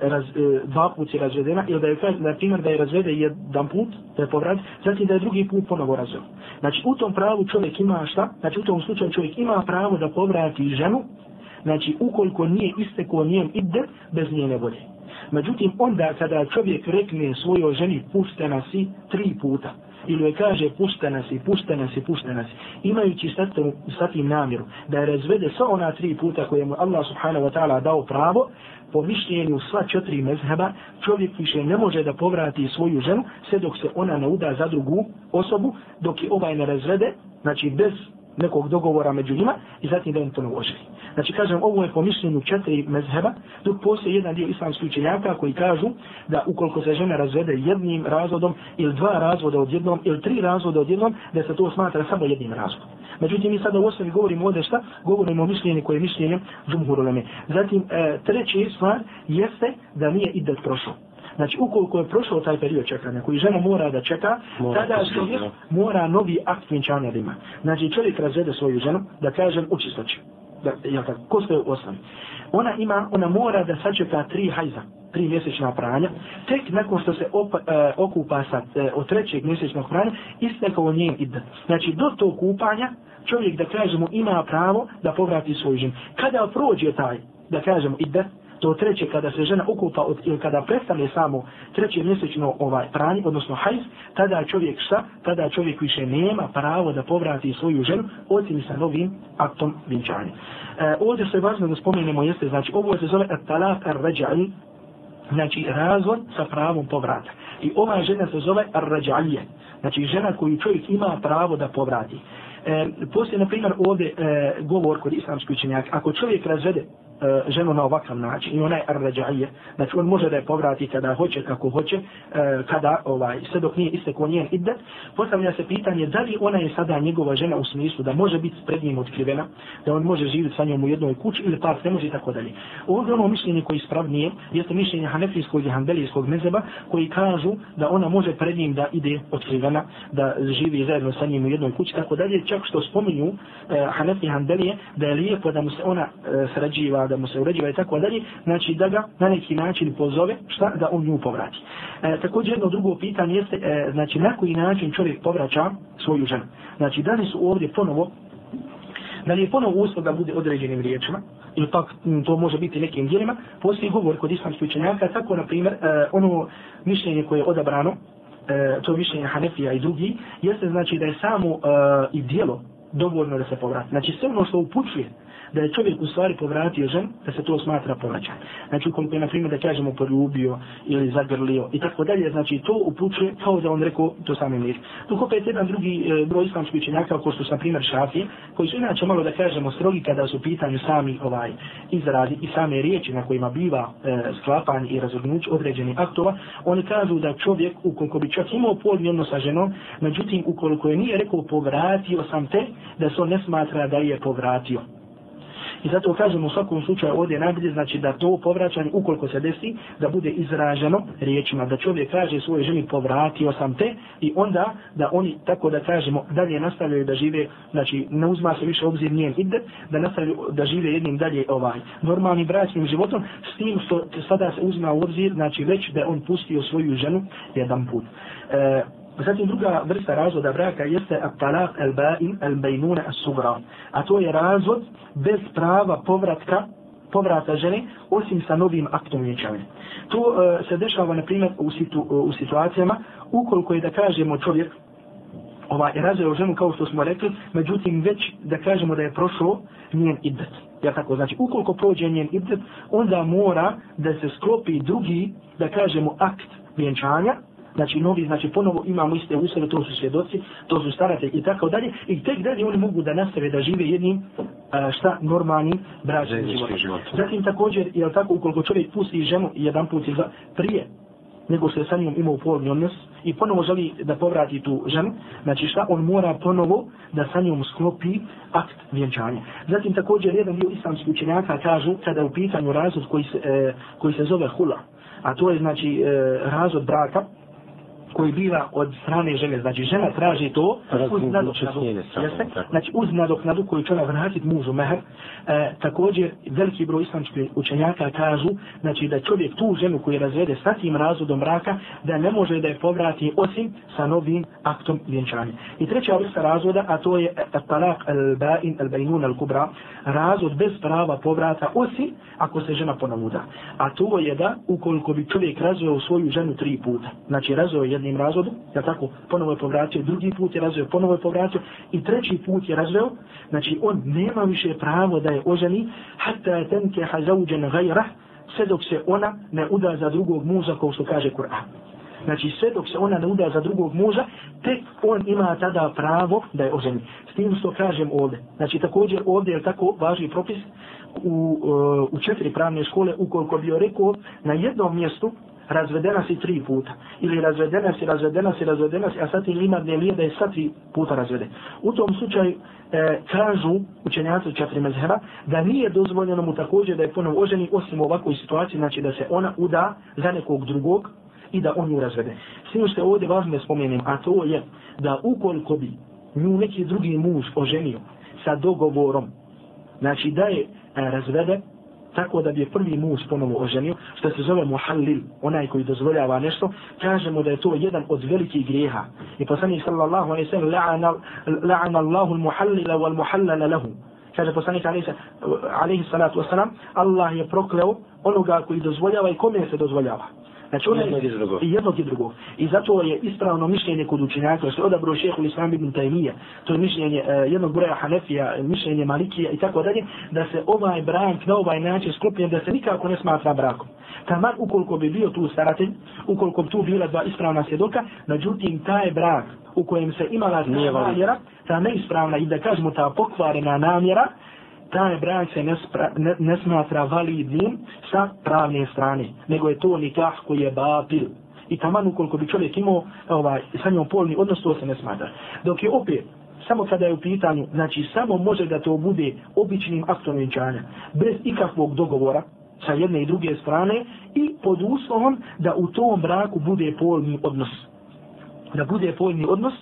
raz, e, dva put si razvedena, ili da je kaže, na primjer, da je razvede jedan put, da je povrat, zatim da je drugi put ponovo razvede. Znači u tom pravu čovjek ima šta? Znači u tom slučaju čovjek ima pravo da povrati ženu, znači ukoliko nije istekao njen ide bez njene volje. Međutim, onda kada čovjek rekne svojoj ženi puštena si tri puta, ili joj kaže puste nas i puste nas i puste nas, imajući sa tim namjeru da je razvede sva ona tri puta koje mu Allah subhanahu wa ta'ala dao pravo, po mišljenju sva četiri mezheba, čovjek više ne može da povrati svoju ženu, sve dok se ona ne uda za drugu osobu, dok je ovaj ne razvede, znači bez nekog dogovora među njima, i zatim da im to ne. Znači, kažem, ovo je po mišljenju četiri mezheba, dok postoji jedan dio islamskih učenjaka koji kažu da ukoliko se žena razvede jednim razvodom ili dva razvoda od jednom ili tri razvoda od jednom, da se to smatra samo jednim razvodom. Međutim, mi sada u osnovi govorimo ovdje šta? Govorimo o mišljenju koje je mišljenje džumhuruleme. Zatim, e, treći stvar jeste da nije idet prošlo. Znači, ukoliko je prošlo taj period čekanja koji žena mora da čeka, mora tada čovjek mora novi akt vjenčanja da ima. Znači, čovjek razvede svoju ženu, da kažem, učistoći da, jel tako, ko stoje u osnovi. Ona ima, ona mora da sačeka tri hajza, tri mjesečna pranja, tek nakon što se op, e, okupa sa e, od trećeg mjesečnog pranja, istekao njen ide. Znači, do tog kupanja, čovjek, da kažemo, ima pravo da povrati svoj žen. Kada prođe taj, da kažemo, ide, to treće kada se žena okupa od, ili kada prestane samo treće mjesečno ovaj pranje, odnosno hajz, tada čovjek šta? Tada čovjek više nema pravo da povrati svoju ženu osim sa novim aktom vinčanja. E, ovdje se važno da spomenemo jeste, znači ovo se zove talak ar-rađali, znači razvod sa pravom povrata. I ova žena se zove ar-rađalije, znači žena koju čovjek ima pravo da povrati. E, poslije, na primjer, ovdje e, govor kod islamskih učenjaka, ako čovjek razvede E, ženu na ovakav način. I ona je arrađaje, znači on može da je povrati kada hoće, kako hoće, e, kada ovaj, sve dok nije isteko njen idet, postavlja se pitanje da li ona je sada njegova žena u smislu da može biti pred njim otkrivena, da on može živjeti sa njom u jednoj kući ili pak ne može i tako dalje. Ovdje ono mišljenje koji ispravnije jeste mišljenje hanefijskog i hanbelijskog mezeba koji kažu da ona može pred njim da ide otkrivena, da živi zajedno sa njim u jednoj kući, tako dalje, čak što spominju e, hanefi i hanbelije da je lijepo da mu se ona e, srađiva, da mu se uređiva i tako dalje, znači da ga na neki način pozove, šta da on nju povrati. E, također jedno drugo pitanje jeste, e, znači na koji način čovjek povraća svoju ženu. Znači da li su ovdje ponovo, da li je ponovo uslov da bude određenim riječima, ili pak to može biti nekim dijelima, postoji govor kod islamskih učenjaka, tako na primjer, e, ono mišljenje koje je odabrano, e, to mišljenje Hanefija i drugi, jeste znači da je samo e, i dijelo dovoljno da se povrati. Znači sve ono što upućuje da je čovjek u stvari povratio žen, da se to smatra povraćan. Znači, ukoliko je, na primjer, da kažemo poljubio ili zagrlio i tako dalje, znači, to upućuje kao da on rekao to sami mir. Dok opet jedan drugi e, broj islamskih učenjaka, kao što su, na primjer, šafi, koji su inače malo, da kažemo, strogi kada su pitanju sami ovaj izradi i same riječi na kojima biva e, sklapan i razvrnuć određenih aktova, oni kažu da čovjek, ukoliko bi čak imao polni odnos sa ženom, međutim, ukoliko je nije rekao povratio sam te, da se on ne smatra da je povratio. I zato kažemo u svakom slučaju ovdje najbolje znači da to povraćanje ukoliko se desi da bude izraženo riječima da čovjek kaže svoje ženi povratio sam te i onda da oni tako da kažemo dalje nastavljaju da žive znači ne uzma se više obzir njen ide da nastavljaju da žive jednim dalje ovaj normalnim bračnim životom s tim što sada se uzma u obzir znači već da on pustio svoju ženu jedan put. E, Zatim druga vrsta razvoda braka jeste at-talaq al-ba'in al-baynuna as-sugra, A to je razvod bez prava povratka povrata žene osim sa novim aktom vjenčanja. To uh, se dešava na primjer u, situ, uh, u situacijama ukoliko je da kažemo čovjek ovaj, razveo ženu kao što smo rekli, međutim već da kažemo da je prošlo njen idet. Ja tako, znači ukoliko prođe njen idet, onda mora da se sklopi drugi, da kažemo, akt vjenčanja, znači novi, znači ponovo imamo iste usove, to su svjedoci, to su staratelji i tako dalje, i tek dalje oni mogu da nastave da žive jednim a, šta normalnim bračnim životom. Zatim također, je tako, ukoliko čovjek pusti ženu jedan put za, prije nego što je sa njom imao polni odnos i ponovo želi da povrati tu ženu, znači šta on mora ponovo da sa njom sklopi akt vjenčanja. Zatim također jedan dio islamskih učenjaka kažu kada je u pitanju razvod koji se, e, koji se zove hula, a to je znači e, razvod braka, koji biva od strane žene, znači žena traži to uz nadoknadu, jeste? Znači uz nadoknadu koju će ona vratiti mužu mehr, e, također veliki broj islamskih učenjaka kažu, znači da čovjek tu ženu koju razvede sa tim razvodom braka, da ne može da je povrati osim sa novim aktom vjenčanja. I treća vrsta razvoda, a to je talak al-ba'in al-bajnun al-kubra, razvod bez prava povrata osim ako se žena ponavuda. A to je da ukoliko bi čovjek razveo svoju ženu tri puta, znači razveo jedni jednim razvodom, ja tako, ponovo je povratio, drugi put je razveo, ponovo je povratio i treći put je razveo, znači on nema više pravo da je oženi, hatta je tenke hazauđen gajra, sve dok se ona ne uda za drugog muža, kao što kaže Kur'an. Znači sve dok se ona ne uda za drugog muža, tek on ima tada pravo da je oženi. S tim što kažem ovdje. Znači također ovdje je tako važni propis u, e, u četiri pravne škole, ukoliko bi rekao na jednom mjestu, razvedena si tri puta. Ili razvedena si, razvedena si, razvedena si, a sad ti ima dnevije da je sad tri puta razvede. U tom slučaju e, kažu učenjaci četiri mezheba da nije dozvoljeno mu također da je ponovo oženi osim u ovakvoj situaciji, znači da se ona uda za nekog drugog i da on ju razvede. Svim što je ovdje važno da spomenem, a to je da ukoliko bi nju neki drugi muž oženio sa dogovorom, znači da je e, razvede, tako da bi je prvi muž ponovo oženio, što se zove muhallil, onaj koji dozvoljava nešto, kažemo da je to jedan od velikih grijeha. I poslanik sallallahu alaihi sallam, la'ana Allahu al-muhallila wal muhallala lahu. Kaže poslanik alaihi salatu wasalam, Allah je prokleo onoga koji dozvoljava i kome se dozvoljava. Znači ono i. I jednog i drugog. I zato je ispravno mišljenje kod učenjaka, što je odabro šehu Islam ibn Taymiya, to je mišljenje uh, jednog broja Hanefija, mišljenje Malikija i tako dalje, da se ovaj brak na ovaj način sklopljen, da se nikako ne smatra brakom. Taman ukoliko bi bio tu staratelj, ukoliko bi tu bila dva ispravna svjedoka, međutim taj brak u kojem se imala ta namjera, ta neispravna i da kažemo ta pokvarena namjera, taj brak se ne, spra, ne, ne smatra validnim sa pravne strane, nego je to nikah koji je batil. I taman ukoliko bi čovjek imao ovaj, sa njom polni odnos, to se ne smatra. Dok je opet, samo kada je u pitanju, znači samo može da to bude običnim aktom vjenčanja, bez ikakvog dogovora sa jedne i druge strane i pod uslovom da u tom braku bude polni odnos. Da bude polni odnos,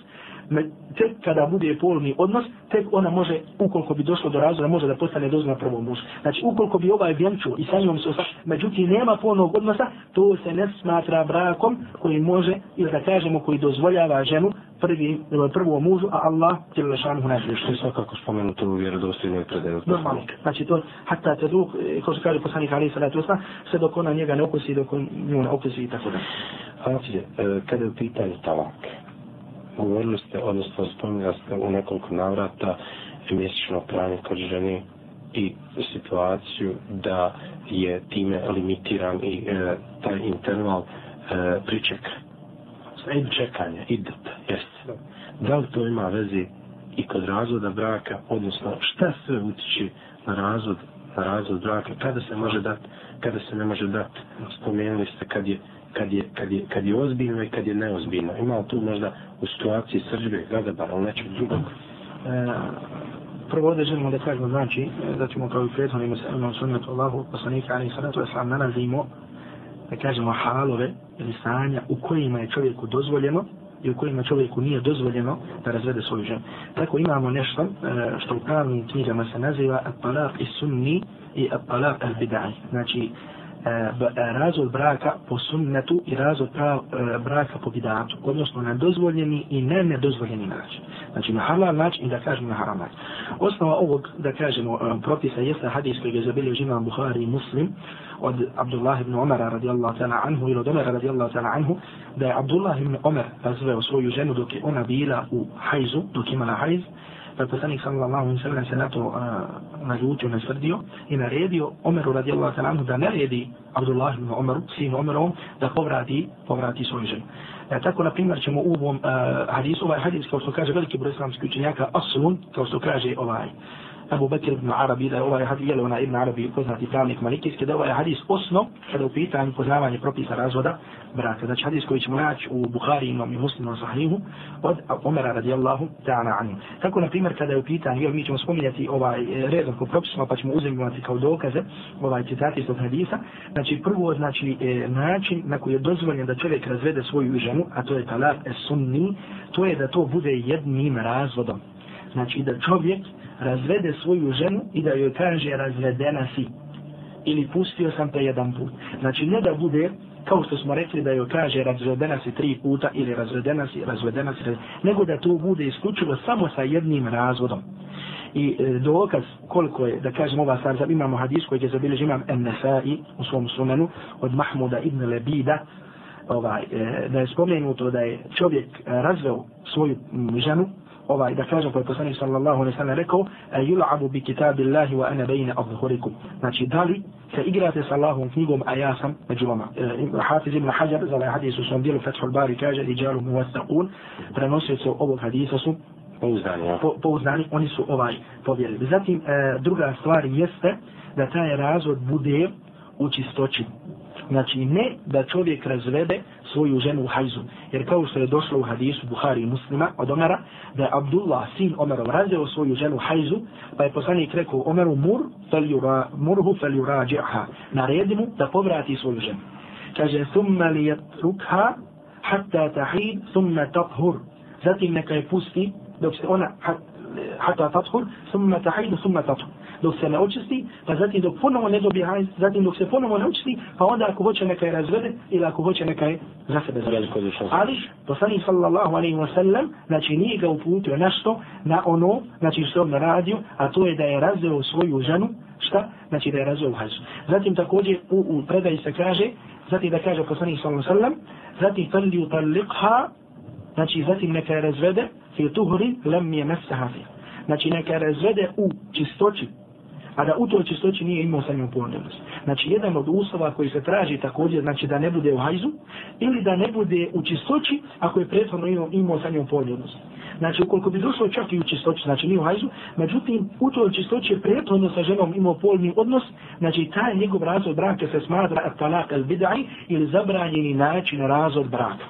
tek kada bude polni odnos, tek ona može, ukoliko bi došlo do razvoja, može da postane dozna prvom mužu. Znači, ukoliko bi ovaj vjenču i sa njom se osa, međutim, nema polnog odnosa, to se ne smatra brakom koji može, ili da kažemo, koji dozvoljava ženu prvi, prvom mužu, a Allah će li lešanu hu najbolje. Što je svakako spomenuto u vjerodostojnoj predaju? Normalno. Znači, to, hatta te duh, ko se kaže poslanik Ali Salatu Osma, sve dok ona njega ne okusi, dok on nju ne okusi i tako da. Znači, kada je u pitanju talak, govorili ste, odnosno spominjali ste u nekoliko navrata mjesečno pranje kod žene i situaciju da je time limitiran i e, taj interval e, pričeka. I čekanje, idet, jeste. Da li to ima vezi i kod razvoda braka, odnosno šta sve utiče na razvod, na razvod braka, kada se može dati, kada se ne može dati. Spomenuli ste kad je kad je, kad je, kad je ozbiljno i kad je neozbiljno. Ima tu možda u situaciji srđbe, gadabara ili nečeg drugog? E, prvo ovdje želimo da kažemo, znači, da ćemo kao i prethodno imam sunnetu Allahu, poslanika, ali i sallatu wasalam, nalazimo, da kažemo, halove ili stanja u kojima je čovjeku dozvoljeno i u kojima čovjeku nije dozvoljeno da razvede svoju ženu. Tako imamo nešto e, što u pravnim knjigama se naziva at-talaq i sunni i at-talaq al-bidai. Znači, E, e, razvod braka po sunnetu i razvod prav, e, braka po bidatu, odnosno na dozvoljeni i ne nedozvoljeni način. Znači na halal način i da kažemo na haram način. Osnova ovog, da kažemo, e, propisa jeste hadis koji je zabilio živan Buhari i Muslim od Abdullah ibn Omara radijallahu ta'ala anhu ili od Omara radijallahu ta'ala anhu da je Abdullah ibn Umar razveo svoju ženu dok je ona bila u hajzu, dok imala hajz, pa je poslanik sallallahu alaihi sallam se na to e, naljutio, nasrdio i naredio Omeru radijallahu ta'ala da naredi Abdullah ibn Omeru, sinu Omerovom, da povrati, povrati svoju ženu. E, tako, na primjer, ćemo u ovom uh, hadisu, ovaj hadis, kao što kaže veliki broj islamskih učenjaka, aslun, kao što kaže ovaj, uh, Abu Bakr ibn Arabi, da je ovaj hadis, jel ona ibn Arabi poznati pravnik malikijski, da je ovaj hadis osno kada u pitanju poznavanje propisa razvoda braka. Znači hadis koji ćemo naći u Bukhari imam i muslimom sahihu od Omera radijallahu ta'ala anhu. Tako na primjer kada je u pitanju, jel mi ćemo spominjati ovaj e, redom po propisima pa ćemo uzimati kao dokaze ovaj citat iz tog hadisa. Znači prvo znači e, način na koji je dozvoljen da čovjek razvede svoju ženu, a to je talak es sunni, to je da to bude jednim razvodom. Znači da čovjek razvede svoju ženu i da joj kaže razvedena si. Ili pustio sam te jedan put. Znači ne da bude kao što smo rekli da joj kaže razvedena si tri puta ili razvedena si, razvedena si, nego da to bude isključivo samo sa jednim razvodom. I e, dokaz koliko je, da kažem ova stvar, imamo hadis koji je zabilježi imam Nesai u svom sunenu od Mahmuda ibn Lebida, ovaj, e, da je spomenuto da je čovjek e, razveo svoju ženu, ovaj da kažem koji poslanik sallallahu alejhi ve sellem rekao yul'abu bi kitabillahi wa ana bayna adhhurikum. Znači da li se igrate sa Allahom knjigom a ja sam među vama? Hafiz ibn Hajar za ovaj hadis u svom dijelu Fathul Bari kaže rijalu muwaththaqun. Prenosioci ovog hadisa su pouzdani, po, pouzdani oni su ovaj povjerili. Zatim e, druga stvar jeste da taj razvod bude u čistoći. Znači ne da čovjek razvede svoju ženu u hajzu. Jer kao što je došlo u hadisu Buhari i muslima od Omera, da je Abdullah, sin Omerov, razveo svoju ženu u hajzu, pa je poslanik rekao Omeru mur, feljura, murhu feljurađi'ha, naredi mu da povrati svoju ženu. Kaže, thumma li jatrukha, hatta tahid, thumma tathur. Zatim neka je pusti, dok se ona, hatta tathur, thumma tahid, thumma tathur dok se ne očisti, pa zatim dok ponovo ne dobije hajz, zatim dok se ponovo ne očisti, pa onda ako hoće neka je razvede ili ako hoće neka je za sebe zavede. Ali, poslanik sallallahu alaihi wa sallam, znači nije ga uputio nešto na ono, znači što on radio, a to je da je razveo svoju ženu, šta? Znači da je razveo hajz. Zatim također u, u predaji se kaže, zatim da kaže poslanik sallallahu alaihi wa sallam, zatim falli utalliqha, znači zatim neka je razvede, fi tuhri lam je mesaha Znači neka je razvede u čistoći, a da u toj čistoći nije imao sa njom ponovnost. Znači, jedan od uslova koji se traži također, znači da ne bude u hajzu, ili da ne bude u čistoći, ako je prethodno imao, imao sa njom ponovnost. Znači, ukoliko bi došlo čak i u čistoći, znači nije u hajzu, međutim, u toj čistoći je prethodno sa ženom imao polni odnos, znači, taj njegov razvod braka se smatra talak al-bidai ili zabranjeni način razvod braka.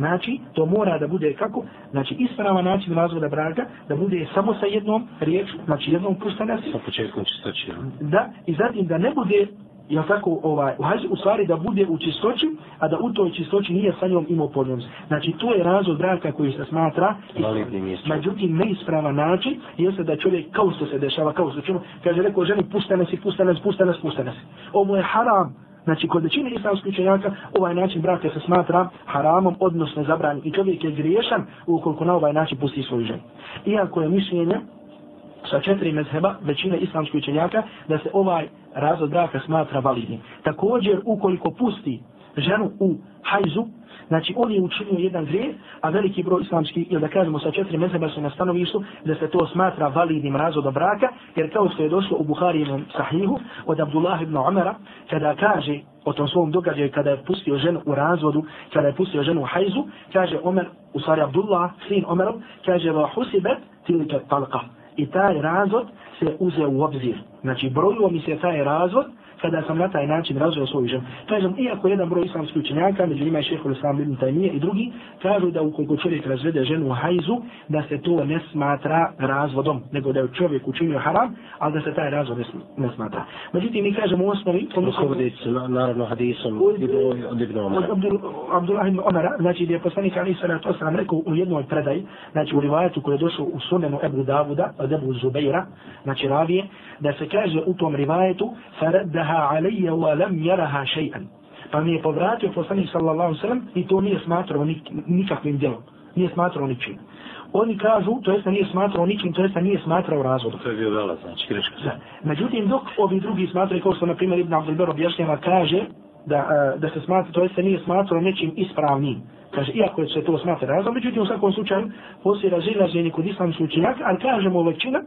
Znači, to mora da bude kako? Znači, ispravan način razvoda braka, da bude samo sa jednom riječu, znači jednom pustanasi. Sa početkom čistoći. Da, i zatim da ne bude, jel tako, ovaj, u, hađu, u stvari da bude u čistoći, a da u toj čistoći nije sa njom imao podnost. Znači, to je razvod braka koji se smatra, međutim, neispravan način, jeste da čovjek, kao što se dešava, kao što ćemo, kaže, rekao ženi, pustanasi, pustanasi, pustanasi, pustanasi. Ovo je haram, Znači, kod većine islamskih učenjaka, ovaj način braka se smatra haramom, odnosno zabranjen. I čovjek je griješan ukoliko na ovaj način pusti svoju ženu. Iako je mišljenje sa četiri mezheba, većine islamskih učenjaka, da se ovaj razvod braka smatra validnim. Također, ukoliko pusti ženu u hajzu, Znači, on je učinio jedan grijeh, a veliki broj islamskih, ili da kažemo sa četiri mezheba su na stanovištu, da se to smatra validnim razvodom braka, jer kao što je došlo u Buharijevom sahihu od Abdullah ibn Umara, kada kaže o tom svom događaju, kada je pustio ženu u razvodu, kada je pustio ženu u hajzu, kaže Omer, u stvari Abdullah, sin Omerov, kaže va husibet tilike talqa. I taj razvod se uzeo u obzir. Znači, brojilo mi se taj razvod, kada sam na taj način razvio svoju ženu. Kažem, iako jedan broj islamskih učenjaka, među njima je šehol islam ibn Tajmije i drugi, kažu da ukoliko čovjek razvede ženu u hajzu, da se to ne smatra razvodom, nego da je čovjek učinio haram, ali da se taj razvod ne, smatra. Međutim, mi kažemo u osnovi... Naravno, hadisom od Ibn Omara. Od Abdullah ibn Omara, znači gdje je poslanik Ali Salatu Osram rekao u jednoj predaji, znači u rivajetu koji je došao u sunenu Ebu Davuda, od Ebu Zubeira, znači ravije, da se kaže u tom rivajetu, alayya wa lam yaraha shay'an pa mi je povratio poslanik sallallahu sallam i to nije smatrao nik, nikakvim djelom nije smatrao ničim oni kažu, to jeste nije smatrao ničim, to jeste nije smatrao razvodom. To je bio vela, znači, greška. Da. Međutim, dok ovi drugi smatraju, kao što na primjer Ibn Abdelber objašnjava, kaže da, da se smatra, to jeste nije smatrao nečim ispravnim. Kaže, iako se to smatra razlom, međutim, u svakom slučaju, poslije razilaženje kod islamskih učenjaka, ali kažemo većina,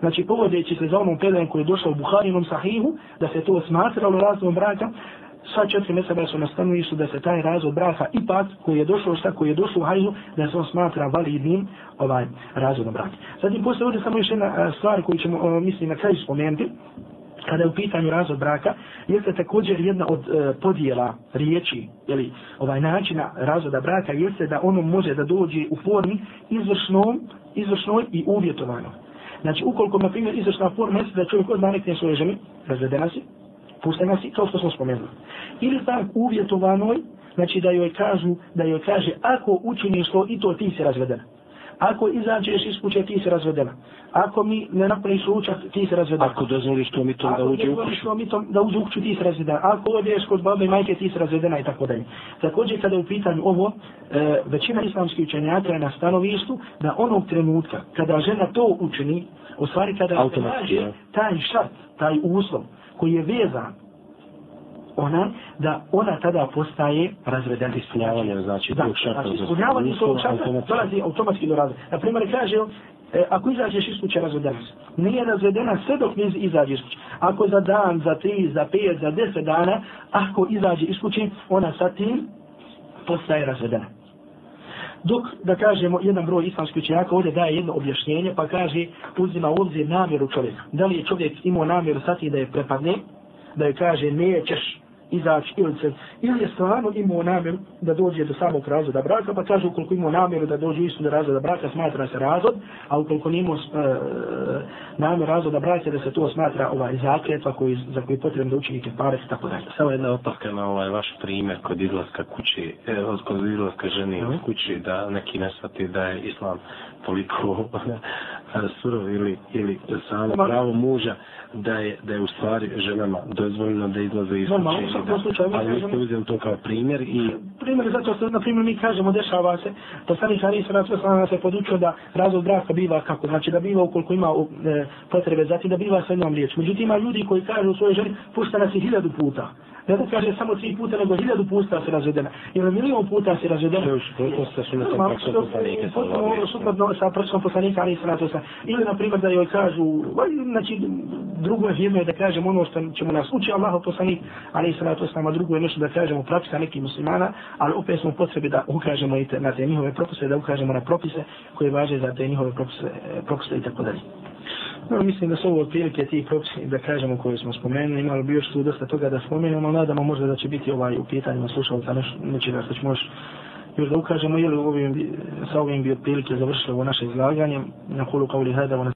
znači povodeći se za onom predajem koji je došao u Buharinom sahihu, da se to smatralo razlom braka, sva četiri mesela su nastavili su da se taj razvod braka ipak koji je došao šta koji je došao u hajzu da se on smatra validnim ovaj razvodom braka. Zatim postoje ovdje samo još jedna stvar koju ćemo uh, mislim na kraju spomenuti kada je u pitanju razvod braka, jeste također jedna od e, podjela riječi, ili ovaj načina razvoda braka, jeste da ono može da dođe u formi izvršnom, izvršnoj i uvjetovanoj. Znači, ukoliko, na primjer, izvršna forma jeste da čovjek odmah nekne svoje žene, razvedena si, pustena si, kao što smo spomenuli. Ili tak uvjetovanoj, znači da joj kažu, da joj kaže, ako učiniš to i to ti si razvedena. Ako izađeš iz kuće, ti si razvedena. Ako mi ne napraviš ručak, ti si razvedena. Ako dozvoliš to mi to da uđe u kuću. Ako mi to da uđe u kuću, ti si razvedena. Ako odeš kod babe i majke, ti si razvedena i tako dalje. Također, kada je u pitanju ovo, e, većina islamskih učenjaka je na stanovištu da onog trenutka, kada žena to učini, u stvari kada kaže taj šart, taj uslov, koji je vezan ona, da ona tada postaje razvedena. Ispunjavanje, znači, da, znači, ispunjavanje tog šarta dolazi automatski do razveda. Na primjer, kaže, e, ako izađeš iz kuće razvedena nije razvedena sve dok ne izađe iz kuće. Ako za dan, za tri, za pet, za deset dana, ako izađe iz kuće, ona sa tim postaje razvedena. Dok, da kažemo, jedan broj islamskih učenjaka ovdje daje jedno objašnjenje, pa kaže, uzima u obzir namjeru čovjeka. Da li je čovjek imao namjeru sati da je prepadne, da je kaže nećeš izaći ili se, ili je stvarno imao namjeru da dođe do samog razvoda braka, pa kaže ukoliko imao namjeru da dođe isto do razvoda braka, smatra se razvod, a ukoliko nije imao uh, namjer razvoda braka, da se to smatra ovaj zakljetva koji, za koji potrebno da učini kefare i tako dalje. Samo jedna opaka na ovaj vaš primjer kod izlaska kući, eh, kod izlaska ženi mm. kući, da neki ne shvati da je islam toliko surov ili, ili samo pravo muža da je, da je u stvari ženama dozvoljeno da izlaze iz kuće. Ali vi ste uzeli to kao primjer i... Primjer zato što, na primjer, mi kažemo, dešava se, to sami Haris Rasul se podučio da razvod braka biva kako, znači da biva ukoliko ima e, potrebe, zatim da biva sa jednom riječ. Međutim, ima ljudi koji kažu u svojoj ženi, pušta nas i hiljadu puta. Ne da kaže samo tri puta, nego hiljadu puta se razvedena. Ili milion puta se razvedena. To je suprotno sa sunetom praksom poslanika. Potpuno suprotno sa praksom poslanika, ali i sa Ili, na primjer, da joj kažu, znači, drugo je jedno je da kažemo ono što ćemo nas uči Allah poslanik, ali i salatu sama drugo je nešto da kažemo praksa nekih muslimana, ali opet smo potrebi da ukažemo i na te njihove propise, da ukažemo na propise koje važe za te njihove propise, propise i tako dalje. No, mislim da su ovo otprilike ti propisi, da kažemo, koje smo spomenuli, imali bi još tu dosta toga da spomenemo, nadamo možda da će biti ovaj u pitanjima slušalca, neće da se ćemo još još da ukažemo, ili ovim, sa ovim bi otprilike završilo ovo naše izlaganje, na kulu kao li hada,